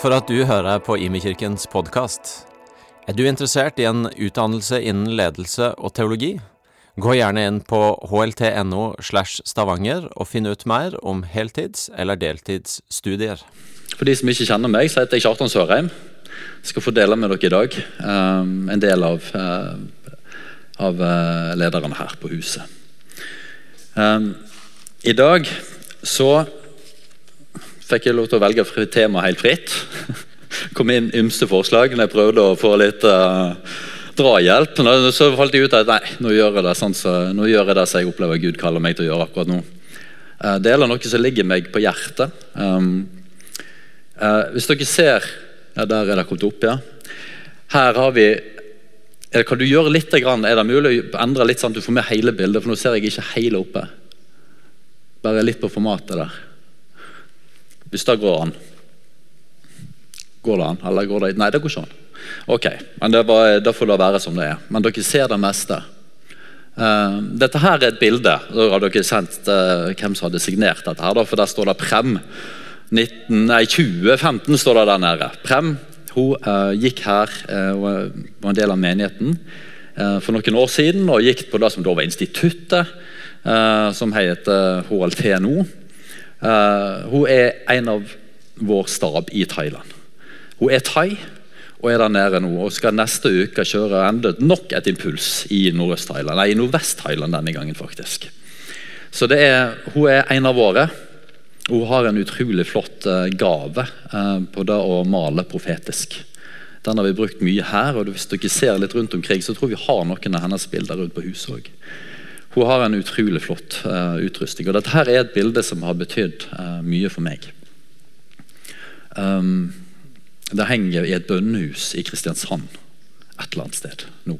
For at du hører på Imekirkens podkast. Er du interessert i en utdannelse innen ledelse og teologi? Gå gjerne inn på hlt.no slash stavanger og finn ut mer om heltids- eller deltidsstudier. For de som ikke kjenner meg, så heter jeg Kjartan Sørheim. Jeg skal få dele med dere i dag um, en del av, uh, av uh, lederne her på huset. Um, I dag så fikk jeg lov til å velge tema helt fritt. kom inn ymse forslag når jeg prøvde å få litt uh, drahjelp. Så falt jeg ut at nei, nå gjør jeg det sånn så, nå gjør jeg det som jeg opplever Gud kaller meg til å gjøre akkurat nå. Uh, det gjelder noe som ligger meg på hjertet. Um, uh, hvis dere ser ja, Der er det kommet opp, ja. Her har vi er, Kan du gjøre litt? Er det mulig å endre litt sånn at du får med hele bildet? For nå ser jeg ikke hele oppe. Bare litt på formatet der. Hvis det går an. Går det an? Eller går det Nei, det går ikke an. Ok, men det, var, det får det være som det er. Men dere ser det meste. Uh, dette her er et bilde. Da har dere sendt uh, hvem som hadde signert dette. her, for Der står det Prem. 19, nei, 2015 står det der nede. Prem hun uh, gikk her og var en del av menigheten for noen år siden og gikk på det som da var instituttet, som heter HLT nå. Hun er en av vår stab i Thailand. Hun er thai og er der nede nå og skal neste uke kjøre enda nok et impuls i Nordøst-Thailand. Nei, i Nordvest-Thailand denne gangen, faktisk. Så er, Hun er en av våre. Hun har en utrolig flott uh, gave uh, på det å male profetisk. Den har vi brukt mye her. og Hvis dere ser litt rundt omkring, så tror vi har noen av hennes bilder rundt på huset òg. Hun har en utrolig flott uh, utrustning. og Dette her er et bilde som har betydd mye for meg. Um, det henger i et bønnehus i Kristiansand et eller annet sted nå.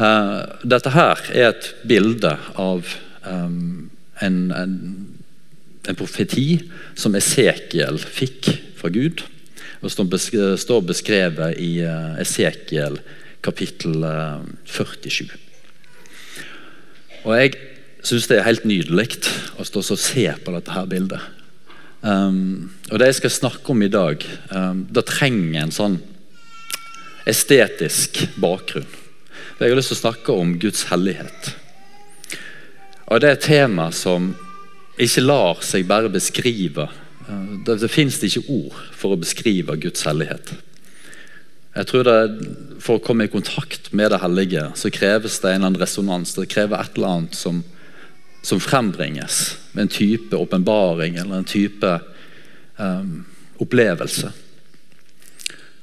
Uh, dette her er et bilde av um, en, en, en, profeti som Esekiel fikk fra Gud. og som står beskrevet i uh, Esekiel kapittel uh, 47. Og Jeg syns det er helt nydelig å stå og se på dette her bildet. Um, og Det jeg skal snakke om i dag, um, det trenger en sånn estetisk bakgrunn. For Jeg har lyst til å snakke om Guds hellighet. Og Det er et tema som ikke lar seg bare beskrive. Uh, det, det fins ikke ord for å beskrive Guds hellighet. Jeg tror det, For å komme i kontakt med det hellige så kreves det en eller annen resonans. Det krever et eller annet som som frembringes med en type åpenbaring eller en type um, opplevelse.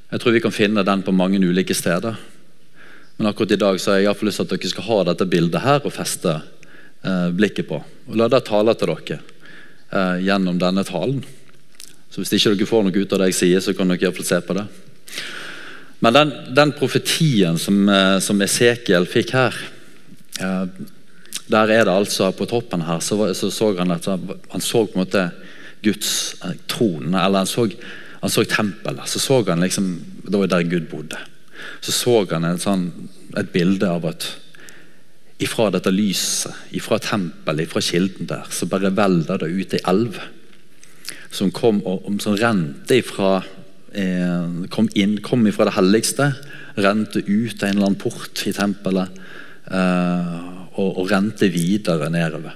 Jeg tror vi kan finne den på mange ulike steder. Men akkurat i dag så har jeg i lyst til at dere skal ha dette bildet her og feste uh, blikket på. Og La det tale til dere uh, gjennom denne talen. Så Hvis ikke dere får noe ut av det jeg sier, så kan dere i hvert fall se på det. Men den, den profetien som, uh, som Esekiel fikk her der er det altså På toppen her så, så, så han at han så på en måte Guds tron, trone. Eller han så, han så tempelet. Så så han liksom, Det var der Gud bodde. Så så han et, sånn, et bilde av at ifra dette lyset, ifra tempelet, ifra kilden der, så bare velder det ut ei elv. Som kom og, som rente ifra eh, kom inn, kom ifra det helligste, rente ut en eller annen port i tempelet. Eh, og, og rente videre nedover.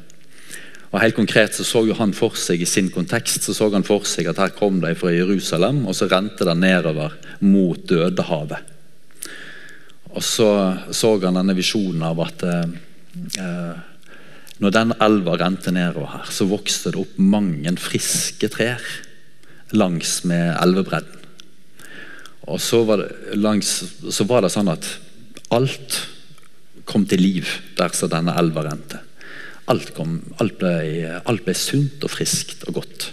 Og helt konkret så, så han for seg I sin kontekst så så han for seg at her kom de fra Jerusalem, og så rente det nedover mot Dødehavet. Og så så han denne visjonen av at eh, når den elva rente nedover her, så vokste det opp mange friske trær langs med elvebredden. Og så var, det, langs, så var det sånn at alt kom til liv der så denne elva rente. Alt, kom, alt, ble, alt, ble, sunt og friskt og godt.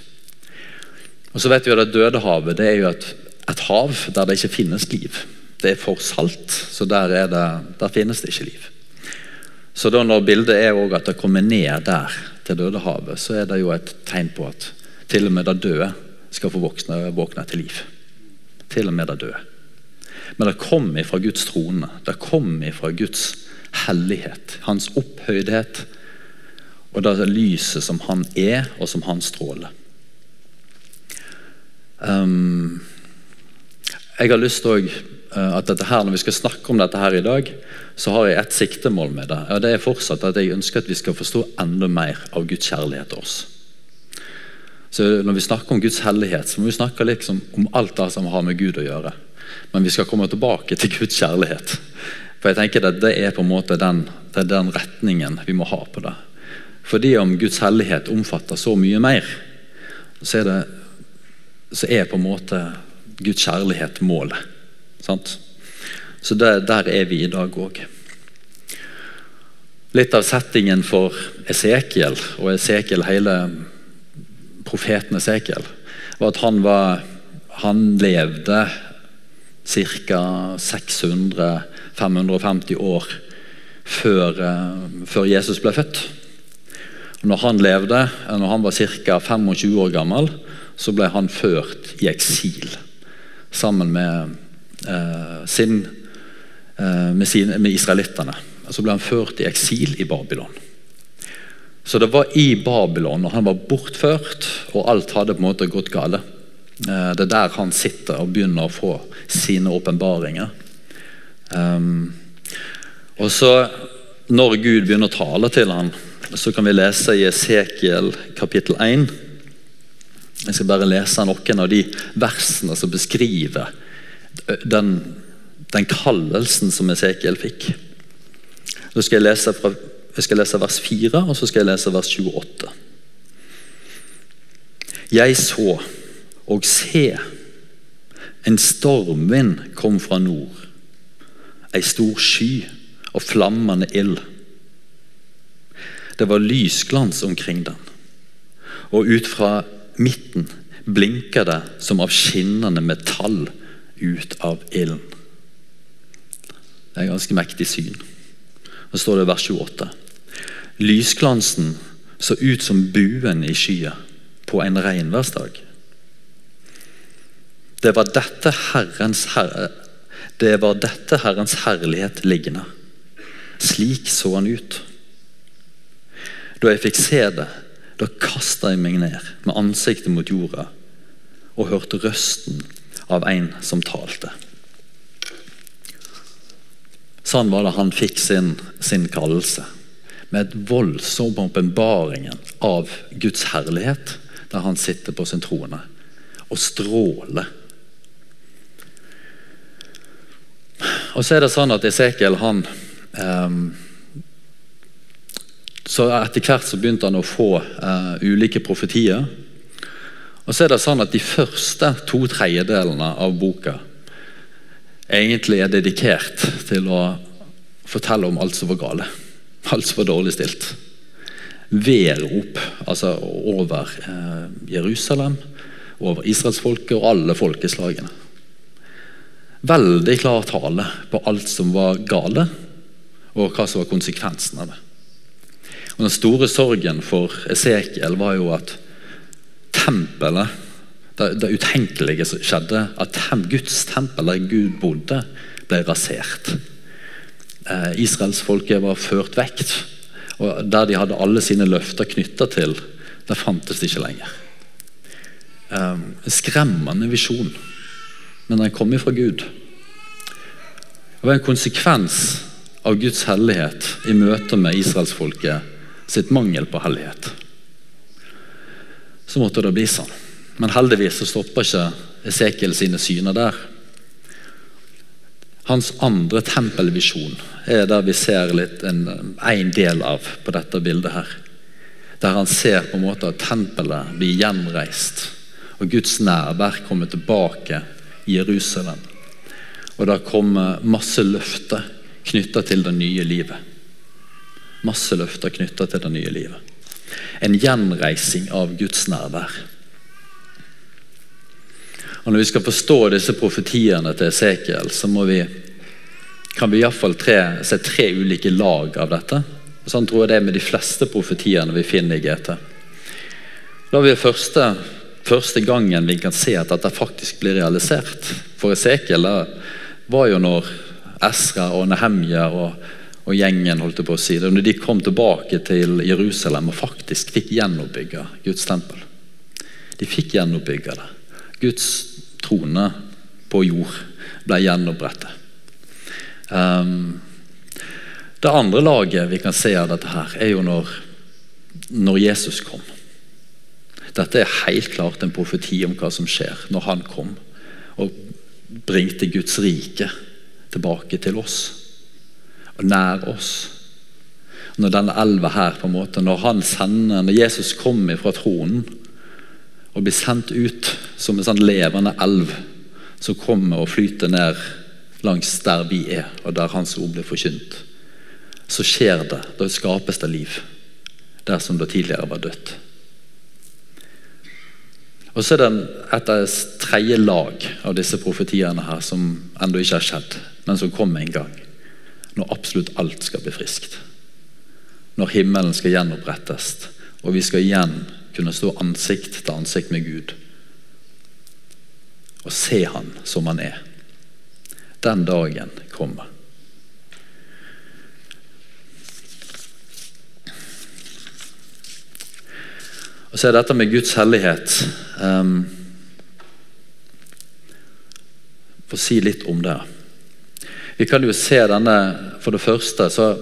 Og så vet vi at det Dødehavet det er jo et, et, hav der det ikke finnes liv. Det er for salt, så der, det, der finnes det ikke liv. Så da når bildet er at det kommer ned der til Dødehavet, så er det jo et tegn på at til og med det døde skal få våkne, våkne til liv. Til og med det døde. Men det kom ifra Guds trone. Det kom ifra Guds hellighet, hans opphøydhet og det lyset som han er, og som han stråler. Um, jeg har lyst til at dette her, når vi skal snakke om dette her i dag, så har jeg ett siktemål med det. og Det er fortsatt at jeg ønsker at vi skal forstå enda mer av Guds kjærlighet til oss. Så Når vi snakker om Guds hellighet, så må vi snakke liksom om alt det som har med Gud å gjøre. Men vi skal komme tilbake til Guds kjærlighet. For jeg tenker at Det er på en måte den, det den retningen vi må ha på det. Fordi om Guds hellighet omfatter så mye mer, så er, det, så er på en måte Guds kjærlighet målet. Sant? Så der, der er vi i dag òg. Litt av settingen for Esekiel og Esekiel, hele profeten Esekiel, var at han, var, han levde ca. 600-550 år før, eh, før, Jesus ble født. Når han levde, når han var ca. 25 år gammel, så ble han ført i eksil sammen med, eh, sin, eh, med, med israelittene. Så ble han ført i eksil i Babylon. Så det var i Babylon, og han var bortført, og alt hadde på en måte gått galt. Eh, det er der han sitter og begynner å få sine åpenbaringer. Um, og så, når Gud begynner å tale til ham, så kan vi lese i Esekiel kapittel 1. Jeg skal bare lese noen av de versene som beskriver den, den kallelsen som Esekiel fikk. Nå skal jeg, lese fra, jeg skal lese vers 4, og så skal jeg lese vers 28. Jeg så og se, en stormvind kom fra nord, ei stor sky og flammende ild. Det var lysglans omkring den, og ut fra midten blinka det som av skinnende metall ut av ilden. Det er et ganske mektig syn. Så står det i vers 28. Lysglansen så ut som buen i skya på en regnværsdag. Det var dette Herrens, herre, det var dette Herrens herlighet liggende. Slik så han ut. Da jeg fikk se det, da kasta jeg meg ned med ansiktet mot jorda og hørte røsten av en som talte. Sånn var det han fikk sin, sin kallelse. Med et voldsom åpenbaringen av Guds herlighet, der han sitter på sin trone og stråler. Og så er det sånn at Esekiel han um, så Etter hvert så begynte han å få uh, ulike profetier. Og så er det sånn at De første to tredjedelene av boka egentlig er dedikert til å fortelle om alt som var gale. Alt som dårlig stilt. Vedrop altså over uh, Jerusalem, over israelsfolket og alle folkeslagene. Veldig klar tale på alt som var gale, og hva som var konsekvensen av det. Og Den store sorgen for Esekiel var jo at tempelet, det, det utenkelige som skjedde, at Guds tempel der Gud bodde, ble rasert. Eh, Israelsfolket var ført vekk. Og der de hadde alle sine løfter knytta til, der fantes det ikke lenger. Eh, skremmende visjon, men den kom ifra Gud. Det var en konsekvens av Guds hellighet i møte med israelsfolket sitt mangel på hellighet. Så måtte det bli sånn. Men heldigvis så stopper ikke Esekiel sine syner der. Hans andre tempelvisjon er der vi ser litt en, en del av på dette bildet her. Der han ser på en måte at tempelet blir gjenreist, og Guds nærvær kommer tilbake i Jerusalem. Og det kommer masse løfter knytta til det nye livet. Masse løfter knytta til det nye livet. En gjenreising av Guds nærvær. Og Når vi skal forstå disse profetiene til Esekiel, så vi, kan vi iallfall se tre ulike lag av dette. Sånn tror jeg det er med de fleste profetiene vi finner i GT. Da vi første, første gangen vi kan se at dette faktisk blir realisert. For Esekiel var jo når Esra og Nehemja og og gjengen holdt på å si det, når de kom tilbake til Jerusalem og faktisk fikk gjenoppbygga Guds tempel. De fikk gjenoppbygga det. Guds trone på jord ble gjenopprettet. Um, det andre laget vi kan se av dette, her, er jo når, når Jesus kom. Dette er helt klart en profeti om hva som skjer når han kom og bringte Guds rike tilbake til oss og nær oss. Når denne elva her, på en måte, når han sender, når Jesus kommer fra tronen og blir sendt ut som en sånn levende elv som kommer og flyter ned langs der vi er, og der Hans ord blir forkynt, så skjer det. Da skapes det liv der som det tidligere var dødt. Og så er det et tredje lag av disse profetiene her som ennå ikke har skjedd, men som kommer en gang. Når absolutt alt skal bli friskt. Når himmelen skal gjenopprettes, og vi skal igjen kunne stå ansikt til ansikt med Gud. Og se Han som Han er. Den dagen kommer. Og så er dette med Guds hellighet um, Få si litt om det. Vi kan jo se denne For det første så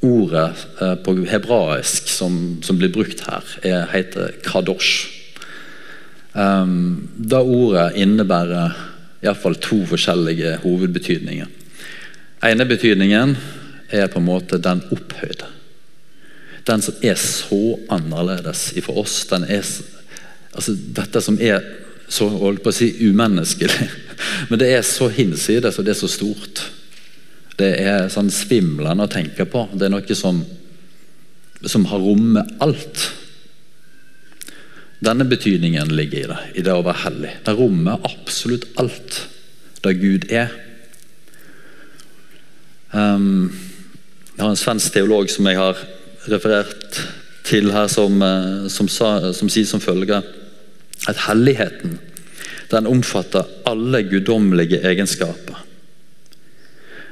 Ordet eh, på hebraisk som, som, blir brukt her, er, heter kadosh. Um, det ordet innebærer iallfall to forskjellige hovedbetydninger. ene betydningen er på en måte den opphøyde. Den som er så annerledes for oss. den er altså Dette som er så holdt på å si umenneskelig. Men det er så hinsides, og det er så stort. Det er sånn svimlende å tenke på. Det er noe som, som har rommet alt. Denne betydningen ligger i det, i det å være hellig. Det rommer absolutt alt det Gud er. Um, jeg har en svensk teolog som jeg har referert til her, som, eh, som, sa, som sier som følger at helligheten den omfatter alle guddommelige egenskaper.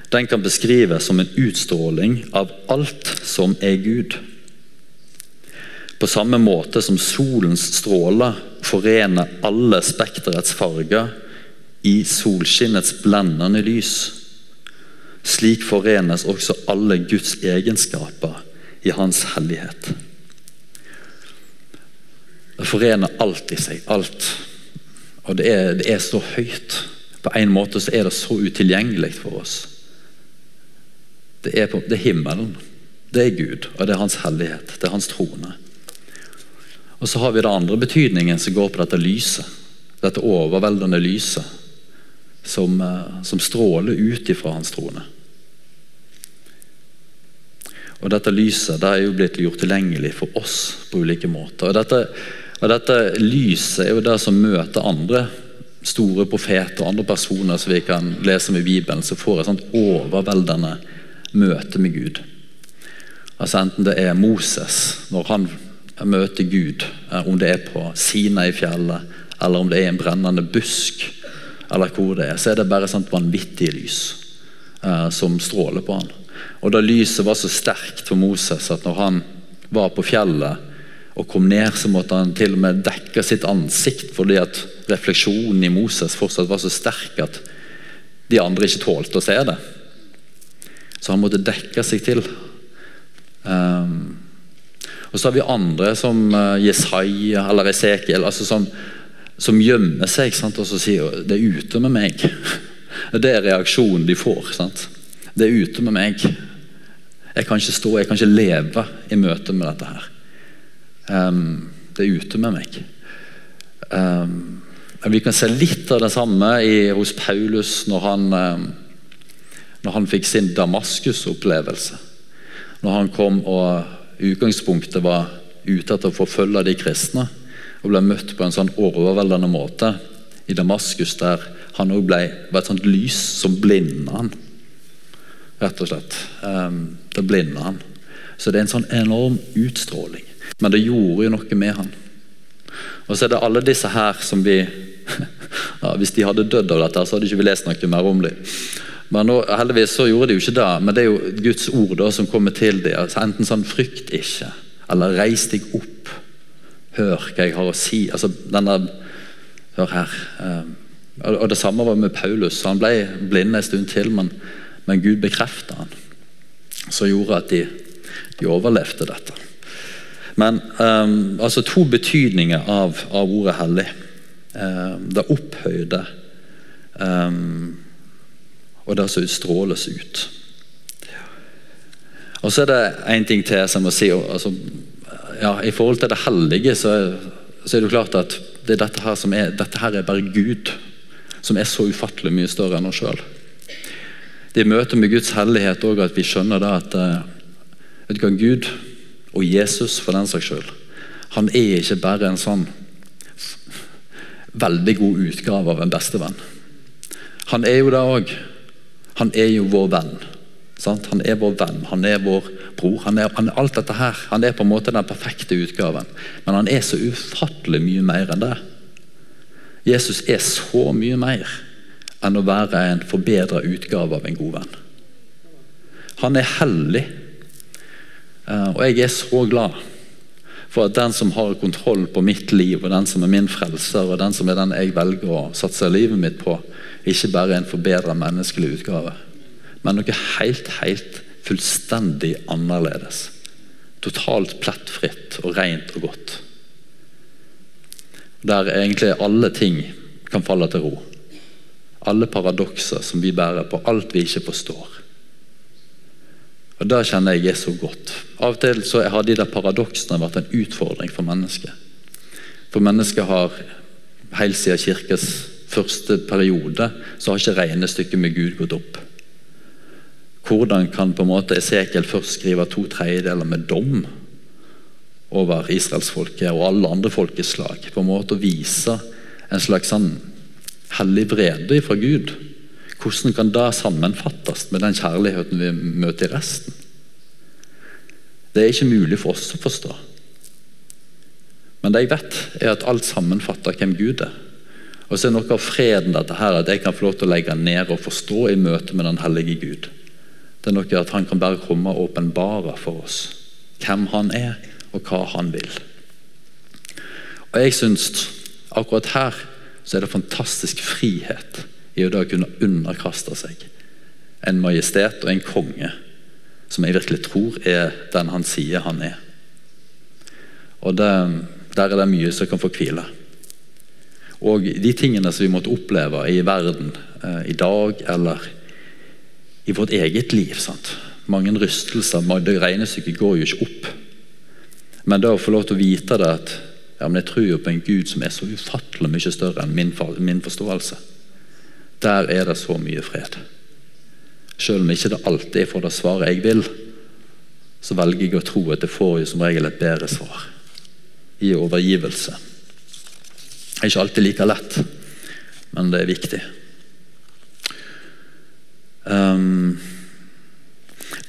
Den kan beskrives som en utstråling av alt som er Gud. På samme måte som solens stråler forener alle spekterets farger i solskinnets blendende lys. Slik forenes også alle Guds egenskaper i Hans hellighet. Det forener alt i seg. Alt. Og det er, det er, så høyt. På en måte så er det så utilgjengelig for oss. Det er, på, det er himmelen. Det er Gud, og det er Hans hellighet. Det er Hans trone. Og så har vi den andre betydningen som går på dette lyset. Dette overveldende lyset som, eh, som stråler ut ifra Hans trone. Og Dette lyset det er jo blitt gjort tilgjengelig for oss på ulike måter. Og dette, og dette lyset er jo det som møter andre store profeter og andre personer som vi kan lese om i Bibelen, som får et sånt overveldende møte med Gud. Altså Enten det er Moses, når han møter Gud, eh, om det er på Sinai-fjellet, eller om det er en brennende busk, eller hvor det er, så er det bare sånt vanvittig lys eh, som stråler på han. Og da lyset var så sterkt for Moses at når han var på fjellet og kom ned, så måtte han til og med dekke sitt ansikt fordi at refleksjonen i Moses fortsatt var så sterk at de andre ikke tålte å se det. Så han måtte dekke seg til. Um, og så har vi andre som uh, Jesaja eller Esekiel, altså som, som gjemmer seg sant? og så sier det er ute med meg. Det er reaksjonen de får. sant? Det er ute med meg. Jeg kan ikke stå, jeg kan ikke leve i møte med dette her. Um, det er ute med meg. Um, vi kan se litt av det samme i, hos Paulus når han, um, når han fikk sin Damaskus-opplevelse. Når han kom og utgangspunktet var ute etter å forfølge de kristne, og ble møtt på en sånn overveldende måte i Damaskus, der han òg ble var et sånt lys som blinda han rett og slett. Det blinda han. Så det er en sånn enorm utstråling. Men det gjorde jo noe med han. Og så er det alle disse her som vi ja, Hvis de hadde dødd av dette, så hadde ikke vi lest noe mer om dem. Men nå, heldigvis så gjorde de jo ikke det, men det er jo Guds ord da, som kommer til dem. Altså, enten sånn 'frykt ikke', eller 'reis deg opp'. Hør hva jeg har å si. Altså, denne, hør her. Eh, og Det samme var med Paulus. Han ble blind en stund til, men, men Gud bekreftet han. Som gjorde at de, de overlevde dette. Men um, altså to betydninger av, av ordet hellig. Um, det opphøyde um, og det som utstråles ut. Og så er det én ting til som må si. Altså, ja, I forhold til det hellige så, så, er det klart at det er dette her som er, dette her er bare Gud som er så ufattelig mye større enn oss sjøl. Det er i møte med Guds hellighet òg at vi skjønner da at eh, vet du hva, Gud og Jesus for den saks skyld, han er ikke bare en sånn veldig god utgave av en bestevenn. Han er jo det òg. Han er jo vår venn. Sant? Han er vår venn, han er vår bror. Han er, han alt dette her. Han er på en måte den perfekte utgaven. Men han er så ufattelig mye mer enn det. Jesus er så mye mer enn å være en forbedra utgave av en god venn. Han er hellig, eh, og jeg er så glad for at den som har kontroll på mitt liv, og den som er min frelser, og den som er den jeg velger å satse livet mitt på, ikke bare en forbedra menneskelig utgave, men noe helt, helt fullstendig annerledes. Totalt plettfritt og rent og godt der egentlig alle ting kan falle til ro. Alle paradokser som vi bærer på, alt vi ikke forstår. Og Det kjenner jeg er så godt. Av og til så har de der paradoksene vært en utfordring for mennesket. For mennesket har helt siden kirkes første periode så har ikke regnestykket med Gud gått opp. Hvordan kan på en måte Esekiel først skrive to tredjedeler med dom, over israelsfolket og alle andre folkeslag. På en måte vise en slags sånn hellig vrede fra Gud. Hvordan kan det sammenfattes med den kjærligheten vi møter i resten? Det er ikke mulig for oss å forstå. Men det jeg vet, er at alt sammenfatter hvem Gud er. Og så er noe av freden dette her, at jeg kan få lov til å legge ned og forstå i møte med den hellige Gud. Det er noe at Han kan bare komme og åpenbare for oss hvem Han er, og hva han vil. Og jeg syns akkurat her så er det fantastisk frihet i å da kunne underkaste seg en majestet og en konge som jeg virkelig tror er den han sier han er. Og det, Der er det mye som kan få hvile. Og de tingene som vi måtte oppleve i verden eh, i dag eller i vårt eget liv sant? Mange rystelser. Det regnestykket går jo ikke opp. Men da å få lov til å vite det at ja, men jeg tror jo på en Gud som er så ufattelig mye større enn min, min forståelse. Der er det så mye fred. Selv om ikke det alltid er for det svaret jeg vil, så velger jeg å tro at det får jo som regel et bedre svar. I overgivelse. Det er ikke alltid like lett, men det er viktig. Um,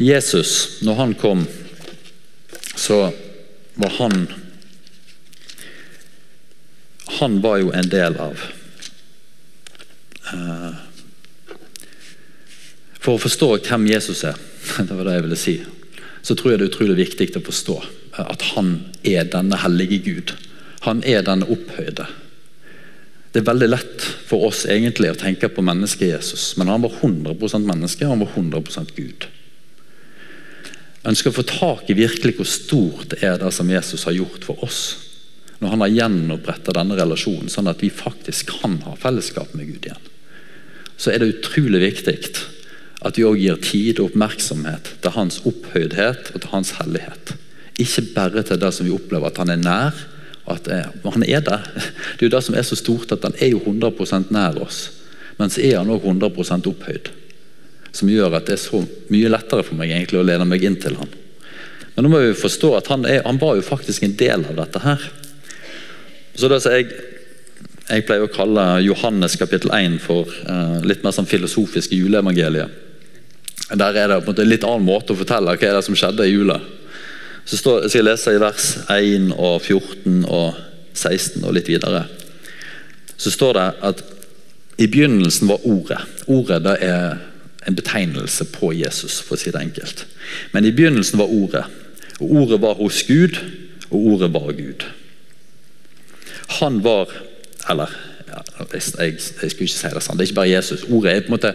Jesus, når han kom, så var han Han var jo en del av uh, For å forstå hvem Jesus er, det var det jeg ville si, så tror jeg det er utrolig viktig å forstå at han er denne hellige Gud. Han er denne opphøyde. Det er veldig lett for oss egentlig å tenke på mennesket Jesus, men han var 100 menneske og han var 100% Gud ønsker å få tak i virkelig hvor stort det er det som Jesus har gjort for oss. Når han har gjenoppretta denne relasjonen, sånn at vi faktisk kan ha fellesskap med Gud igjen. Så er det utrolig viktig at vi òg gir tid og oppmerksomhet til hans opphøydhet og til hans hellighet. Ikke bare til det som vi opplever at han er nær. At Han er der. Det er jo det som er så stort, at han er jo 100% nær oss. Men så er han òg 100% opphøyd som gjør at det er så mye lettere for meg egentlig å lede meg inn til han. Men nå må vi forstå at han, er, han var jo faktisk en del av dette her. Så det som jeg, jeg pleier å kalle Johannes kapittel 1 for eh, litt mer sånn filosofiske juleevangeliet. Der er det på en måte en litt annen måte å fortelle hva er det som skjedde i jula. Så står, skal jeg lese i vers 1 og 14 og 16 og litt videre. Så står det at i begynnelsen var Ordet. Ordet det er en betegnelse på Jesus, for å si det enkelt. Men i begynnelsen var Ordet. Og Ordet var hos Gud, og Ordet var Gud. Han var Eller jeg, jeg, jeg skulle ikke si det sånn, det er ikke bare Jesus. Ordet er på en måte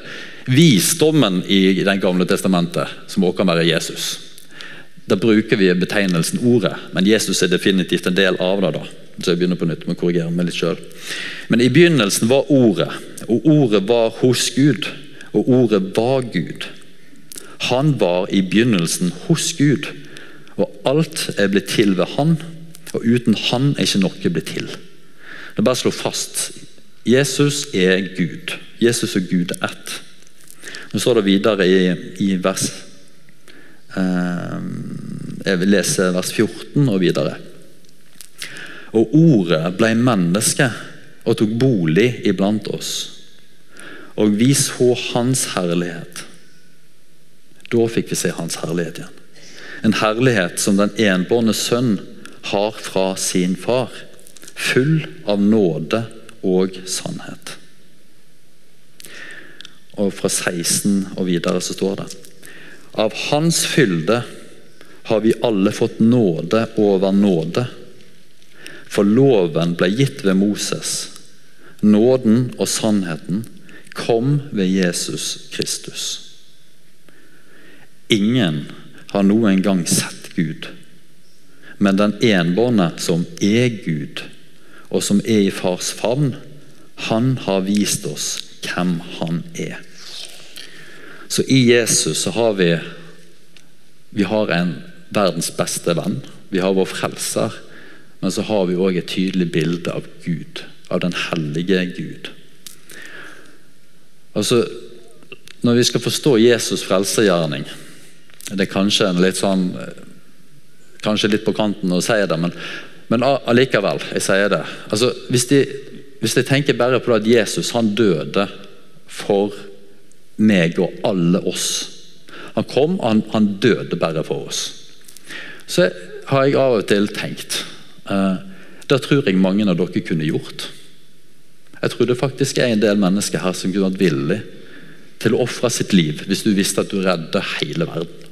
visdommen i Den gamle testamentet, som også kan være Jesus. Da bruker vi betegnelsen ordet, men Jesus er definitivt en del av det. da. Så jeg begynner på nytt med å korrigere meg litt selv. Men i begynnelsen var ordet, og ordet var hos Gud, og ordet var Gud. Han var i begynnelsen hos Gud, og alt er blitt til ved Han, og uten Han er ikke noe blitt til. Det er bare å slå fast Jesus er Gud. Jesus og Gud er ett. Nå står det videre i, i vers eh, Jeg vil lese vers 14 og videre. Og ordet ble menneske og tok bolig iblant oss. Og vi så hans herlighet. Da fikk vi se hans herlighet igjen. En herlighet som den enbårne sønn har fra sin far. Full av nåde og sannhet. Og fra 16 og videre så står det Av hans fylde har vi alle fått nåde over nåde. For loven ble gitt ved Moses. Nåden og sannheten kom ved Jesus Kristus. Ingen har noen gang sett Gud, men den enbårne som er Gud, og som er i fars favn, han har vist oss hvem han er. Så i Jesus så har vi vi har en verdens beste venn. Vi har vår frelser. Men så har vi òg et tydelig bilde av Gud, av den hellige Gud. Altså, Når vi skal forstå Jesus' frelsergjerning Det er kanskje litt sånn Kanskje litt på kanten å si det, men, men allikevel. Jeg sier det. Altså, hvis, de, hvis de tenker bare på at Jesus han døde for meg og alle oss Han kom, og han, han døde bare for oss. Så har jeg av og til tenkt uh, Det tror jeg mange av dere kunne gjort. Jeg tror det faktisk er en del mennesker her som kunne vært villig til å ofre sitt liv hvis du visste at du redder hele verden.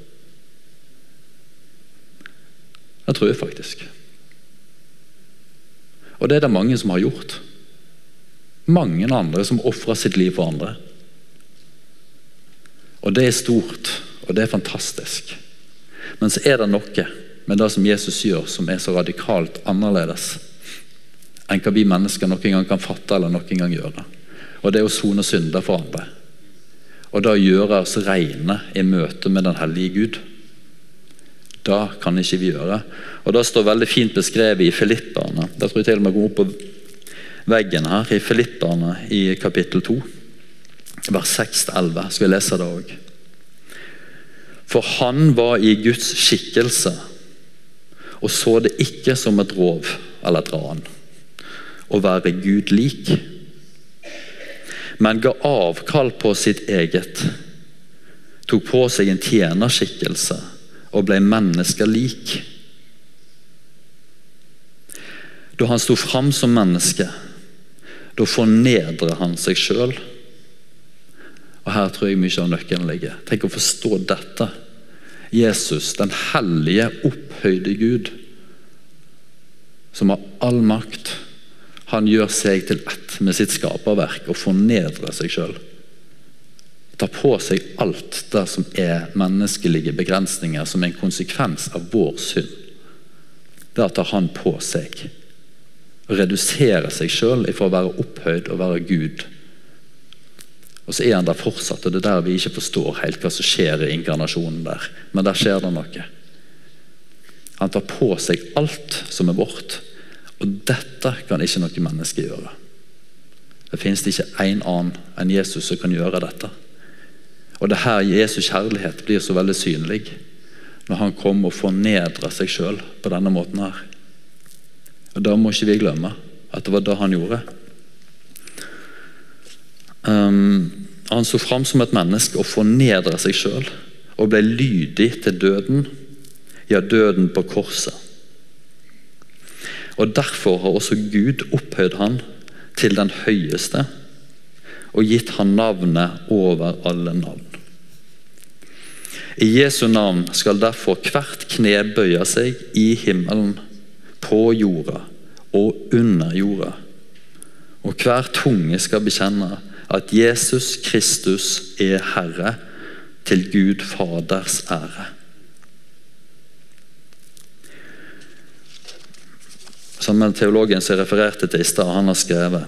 Det tror jeg faktisk. Og det er det mange som har gjort. Mange andre som ofrer sitt liv for andre. Og det er stort, og det er fantastisk. Men så er det noe med det som Jesus gjør, som er så radikalt annerledes enn hva vi mennesker noen gang kan fatte eller noen gang gjøre. Og det er å sone synder for andre. Og det å gjøre oss rene i møte med den hellige Gud. Det kan ikke vi gjøre. Og Det står veldig fint beskrevet i Filipperne. Det tror jeg til og med går opp på veggen her, i Filipperne i kapittel 2. Vers 6-11 skal vi lese det òg. For han var i Guds skikkelse og så det ikke som et rov eller et ran å være Gud lik, men ga avkall på sitt eget, tok på seg en tjenerskikkelse og ble mennesker lik. Da han sto fram som menneske, da fornedrer han seg sjøl. Og Her tror jeg mye av nøkkelen ligger. Tenk å forstå dette. Jesus, den hellige, opphøyde Gud, som har all makt, han gjør seg til ett med sitt skaperverk og fornedrer seg sjøl. Tar på seg alt det som er menneskelige begrensninger, som er en konsekvens av vår synd. Det tar han på seg. Reduserer seg sjøl ifra å være opphøyd og være Gud. Og så er han der fortsatt, og det er der vi ikke forstår helt hva som skjer i inkarnasjonen der. Men der skjer det noe. Han tar på seg alt som er vårt. Og dette kan ikke noe menneske gjøre. Det finnes ikke én annen enn Jesus som kan gjøre dette. Og det her Jesus kjærlighet blir så veldig synlig når han kommer og fornedrer seg sjøl på denne måten her. Og Da må ikke vi glemme at det var det han gjorde. Um, han så fram som et menneske og fornedra seg sjøl og ble lydig til døden, ja, døden på korset. Og Derfor har også Gud opphøyd han til den høyeste og gitt han navnet over alle navn. I Jesu navn skal derfor hvert kne bøye seg i himmelen, på jorda og under jorda. Og hver tunge skal bekjenne at Jesus Kristus er Herre, til Gud Faders ære. Som teologen som jeg refererte til i stad, han har skrevet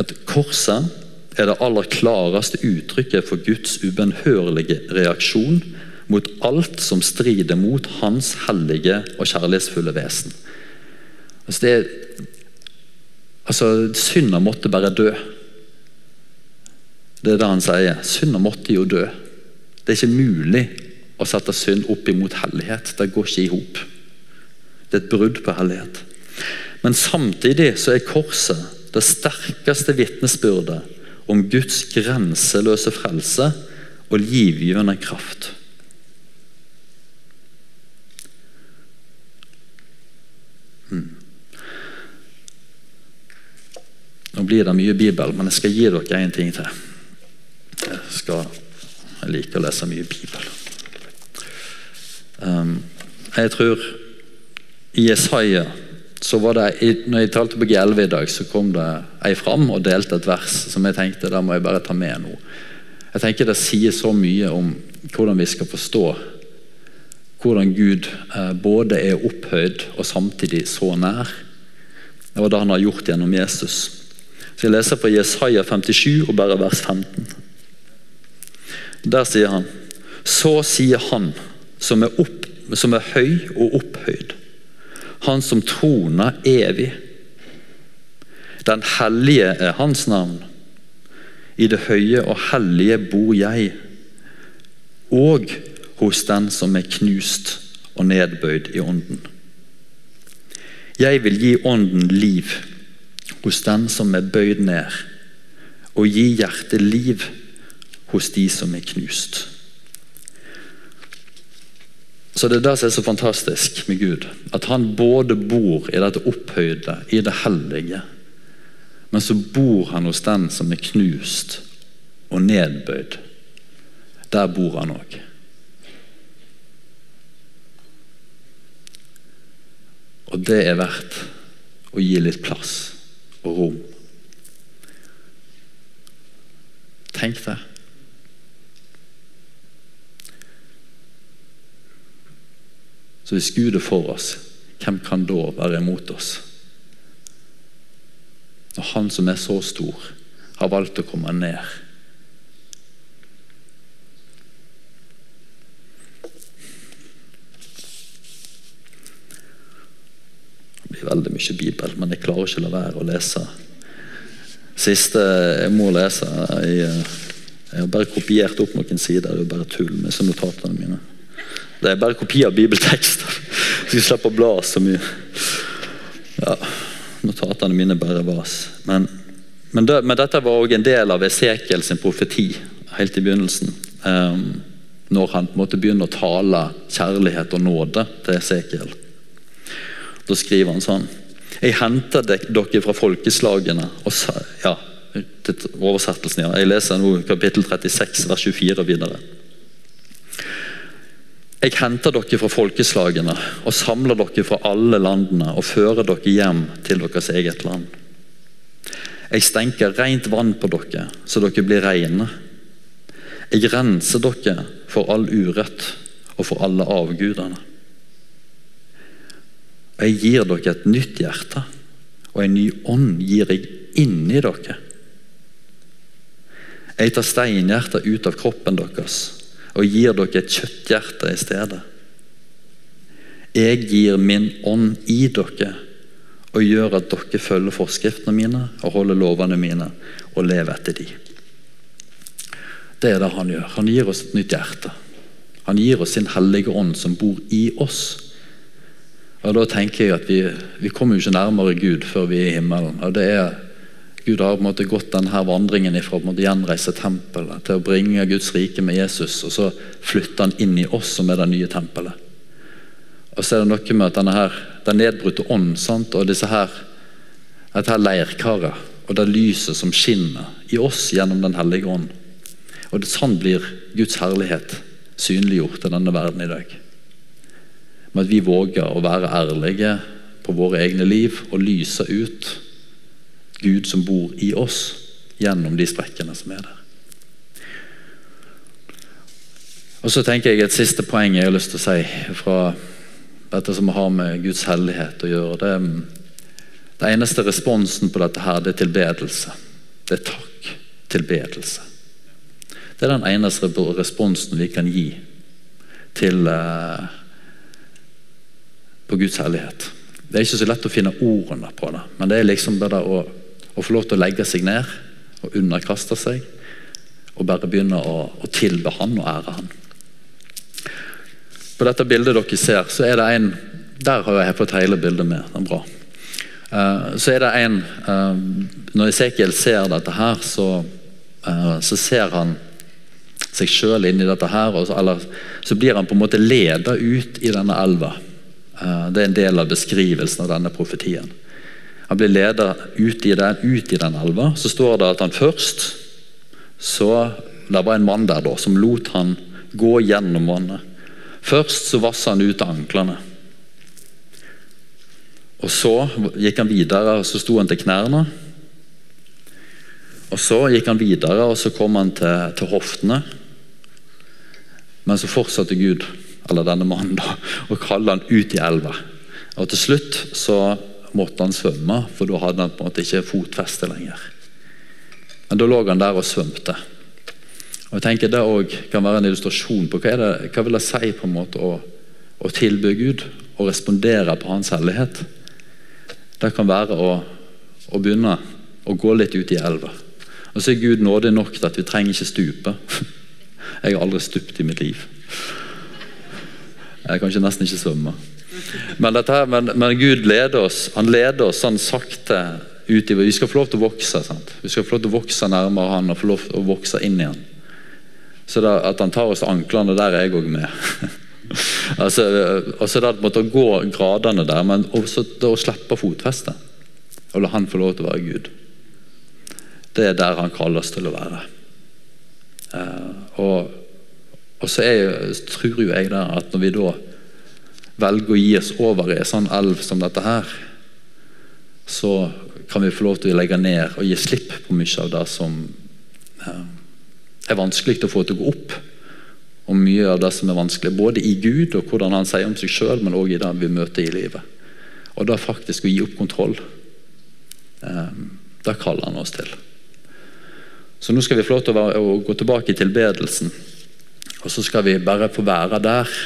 at korset er det aller klareste uttrykket for Guds ubenhørlige reaksjon mot alt som strider mot Hans hellige og kjærlighetsfulle vesen. Altså, altså Synda måtte bare dø. Det er det han sier. Synda måtte jo dø. Det er ikke mulig å sette synd opp imot hellighet. Det går ikke i hop. Det er et brudd på hellighet. Men samtidig så er korset det sterkeste vitnesbyrdet om Guds grenseløse frelse og livgivende kraft. Hmm. Nå blir det mye Bibel, men jeg skal gi dere en ting til. Skal, jeg liker å lese mye Bibel. Um, jeg tror i Jesaja så var det, når jeg talte på G11 i dag, så kom det ei fram og delte et vers som jeg tenkte da må jeg bare ta med nå. Jeg tenker Det sier så mye om hvordan vi skal forstå hvordan Gud eh, både er opphøyd og samtidig så nær. Det var det han har gjort gjennom Jesus. Så Jeg leser fra Jesaja 57 og bare vers 15. Der sier han Så sier han som er, opp, som er høy og opphøyd han som troner evig. Den hellige er hans navn. I det høye og hellige bor jeg, og hos den som er knust og nedbøyd i ånden. Jeg vil gi ånden liv hos den som er bøyd ned, og gi hjertet liv hos de som er knust. Så Det er det som er så fantastisk med Gud. At han både bor i dette opphøyde, i det hellige. Men så bor han hos den som er knust og nedbøyd. Der bor han òg. Og det er verdt å gi litt plass og rom. Tenk det. Så hvis Gud er for oss, hvem kan da være imot oss? Når Han som er så stor, har valgt å komme ned. Det blir veldig mye Bibel, men jeg klarer ikke å la være å lese. Siste jeg må lese Jeg, har bare kopiert opp noen sider. Det er bare tull med notatene mine. Det er bare kopi av bibeltekster. Så jeg slipper å bla så mye. Ja, Notatene mine bare vas. Men, men, det, men dette var òg en del av Esekiel sin profeti helt i begynnelsen. Um, når han på en måte begynner å tale kjærlighet og nåde til Esekiel. Da skriver han sånn Jeg henter dere fra folkeslagene og ja, oversettelsen, ja. Jeg leser nå kapittel 36, vers 24 og videre. Jeg henter dere fra folkeslagene og samler dere fra alle landene og fører dere hjem til deres eget land. Jeg stenker rent vann på dere, så dere blir rene. Jeg renser dere for all urett og for alle avgudene. Jeg gir dere et nytt hjerte, og en ny ånd gir jeg inni dere. Jeg tar steinhjertet ut av kroppen deres og gir dere et kjøtthjerte i stedet. Jeg gir min ånd i dere og gjør at dere følger forskriftene mine og holder lovene mine og lever etter de. Det er det han gjør. Han gir oss et nytt hjerte. Han gir oss sin hellige ånd som bor i oss. Og Da tenker jeg at vi, vi kommer jo ikke nærmere Gud før vi er i himmelen. og det er Gud har på en måte gått denne vandringen fra å gjenreise tempelet til å bringe Guds rike med Jesus, og så flytter han inn i oss som er det nye tempelet. Og så er det noe med at denne her, den nedbrutte ånd sant? og disse her, dette her leirkaret og det lyset som skinner i oss gjennom Den hellige ånd. Og Sånn blir Guds herlighet synliggjort i denne verden i dag. Med at vi våger å være ærlige på våre egne liv og lyse ut Gud som bor i oss, gjennom de sprekkene som er der. Og så tenker jeg Et siste poeng jeg har lyst til å si fra dette som har med Guds hellighet å gjøre. Det, det eneste responsen på dette her, det er tilbedelse. Det er takk. Tilbedelse. Det er den eneste responsen vi kan gi til uh, på Guds hellighet. Det er ikke så lett å finne ordene på det, men det er liksom bare å, å få lov til å legge seg ned og underkaste seg. Og bare begynne å, å tilbe Han og ære Han. På dette bildet dere ser, så er det en Der har jeg fått hele bildet med. det er bra. Uh, så er det en uh, Når Esekiel ser dette her, så, uh, så ser han seg sjøl inn i dette her. Så, eller, så blir han på en måte leda ut i denne elva. Det er en del av beskrivelsen av denne profetien. Han blir ledet ut i den, ut i den elva. Så står det at han først så Det var en mann der da, som lot han gå gjennom vannet. Først så vassa han ut av anklene. Og Så gikk han videre, og så sto han til knærne. Og Så gikk han videre, og så kom han til, til hoftene. Men så fortsatte Gud, eller denne mannen, da, å kalle han ut i elva. Og Til slutt så måtte han svømme, for da hadde han på en måte ikke fotfeste lenger. Men da lå han der og svømte. Og jeg tenker Det også kan være en illustrasjon på hva, det, hva vil det si på en måte å, å tilby Gud og respondere på Hans hellighet. Det kan være å, å begynne å gå litt ut i elva. Og så er Gud nådig nok til at vi trenger ikke stupe. Jeg har aldri stupt i mitt liv. Jeg kan ikke nesten ikke svømme. Men, her, men, men, Gud leder oss han leder oss sånn sakte utover. Vi skal få lov til å vokse. Sant? Vi skal få lov til å vokse nærmere han og få lov til å vokse inn i han. Så da, At han tar oss til anklene, der er jeg òg med. altså, altså det måtte gå gradene der, men også å slippe fotfestet. Og la han få lov til å være Gud. Det er der han kaller oss til å være. Uh, og, og, så er, tror jo jeg der at når vi da velger å gi oss over i en sånn elv som dette her, så kan vi få lov til å legge ned og gi slipp på mye av det som er vanskelig å få til å gå opp. Og mye av det som er vanskelig, både i Gud og hvordan han sier om seg sjøl, men òg i det vi møter i livet. Og da faktisk å gi opp kontroll. Eh, det kaller han oss til. Så nå skal vi få lov til å, gå tilbake i tilbedelsen. Og så skal vi bare få være der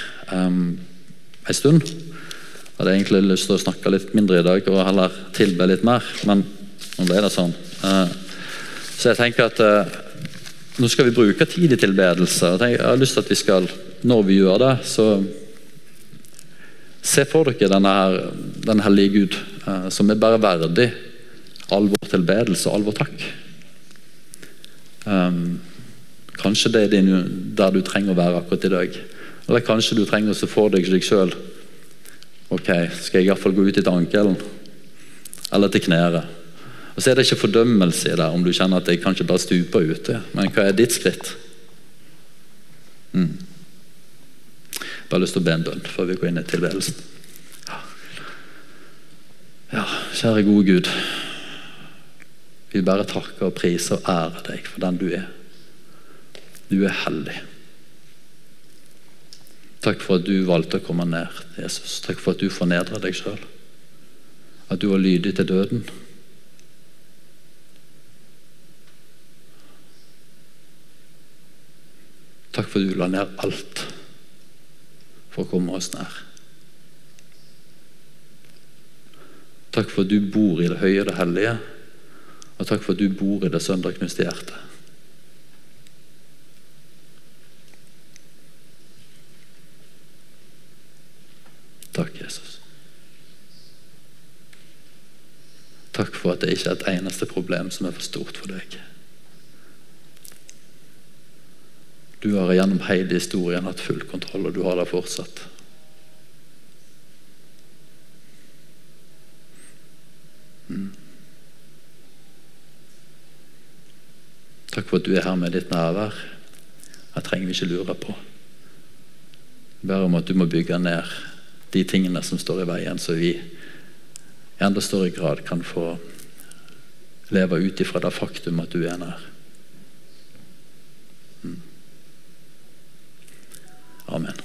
en stund. Jeg hadde egentlig lyst til å snakke litt mindre i dag og heller tilbe litt mer, men nå ble det sånn. Uh, så jeg tenker at uh, nå skal vi bruke tid i tilbedelse. Jeg har lyst til at vi skal, når vi gjør det, så se for dere denne her, den hellige Gud, eh, som er bare verdig all vår tilbedelse og all vår takk. Kanskje det er der du trenger å være akkurat i dag. Eller kanskje du trenger å for deg deg sjøl. Ok, skal jeg iallfall gå ut etter ankelen? Eller til knæret? Og Så er det ikke fordømmelse i det om du kjenner at jeg kanskje bare stuper ute. Men hva er ditt skritt? Mm. Bare lyst til å be en bønn før vi går inn i tilværelsen. Ja, kjære gode Gud. Vi bare takker og priser og ærer deg for den du er. Du er hellig. Takk for at du valgte å komme ned, Jesus. Takk for at du fornedra deg sjøl. At du var lydig til døden. Takk for at du la ned alt for å komme oss nær. Takk for at du bor i det høye og det hellige, og takk for at du bor i det sønderknuste hjertet. Takk, Jesus. Takk for at det ikke er et eneste problem som er for stort for deg. Du har gjennom hele historien hatt full kontroll, og du har det fortsatt. Mm. Takk for at du er her med ditt nærvær. Det trenger vi ikke lure på. Bare om at du må bygge ned de tingene som står i veien, så vi i enda større grad kan få leve ut ifra det faktum at du er nær. Mm. Amen.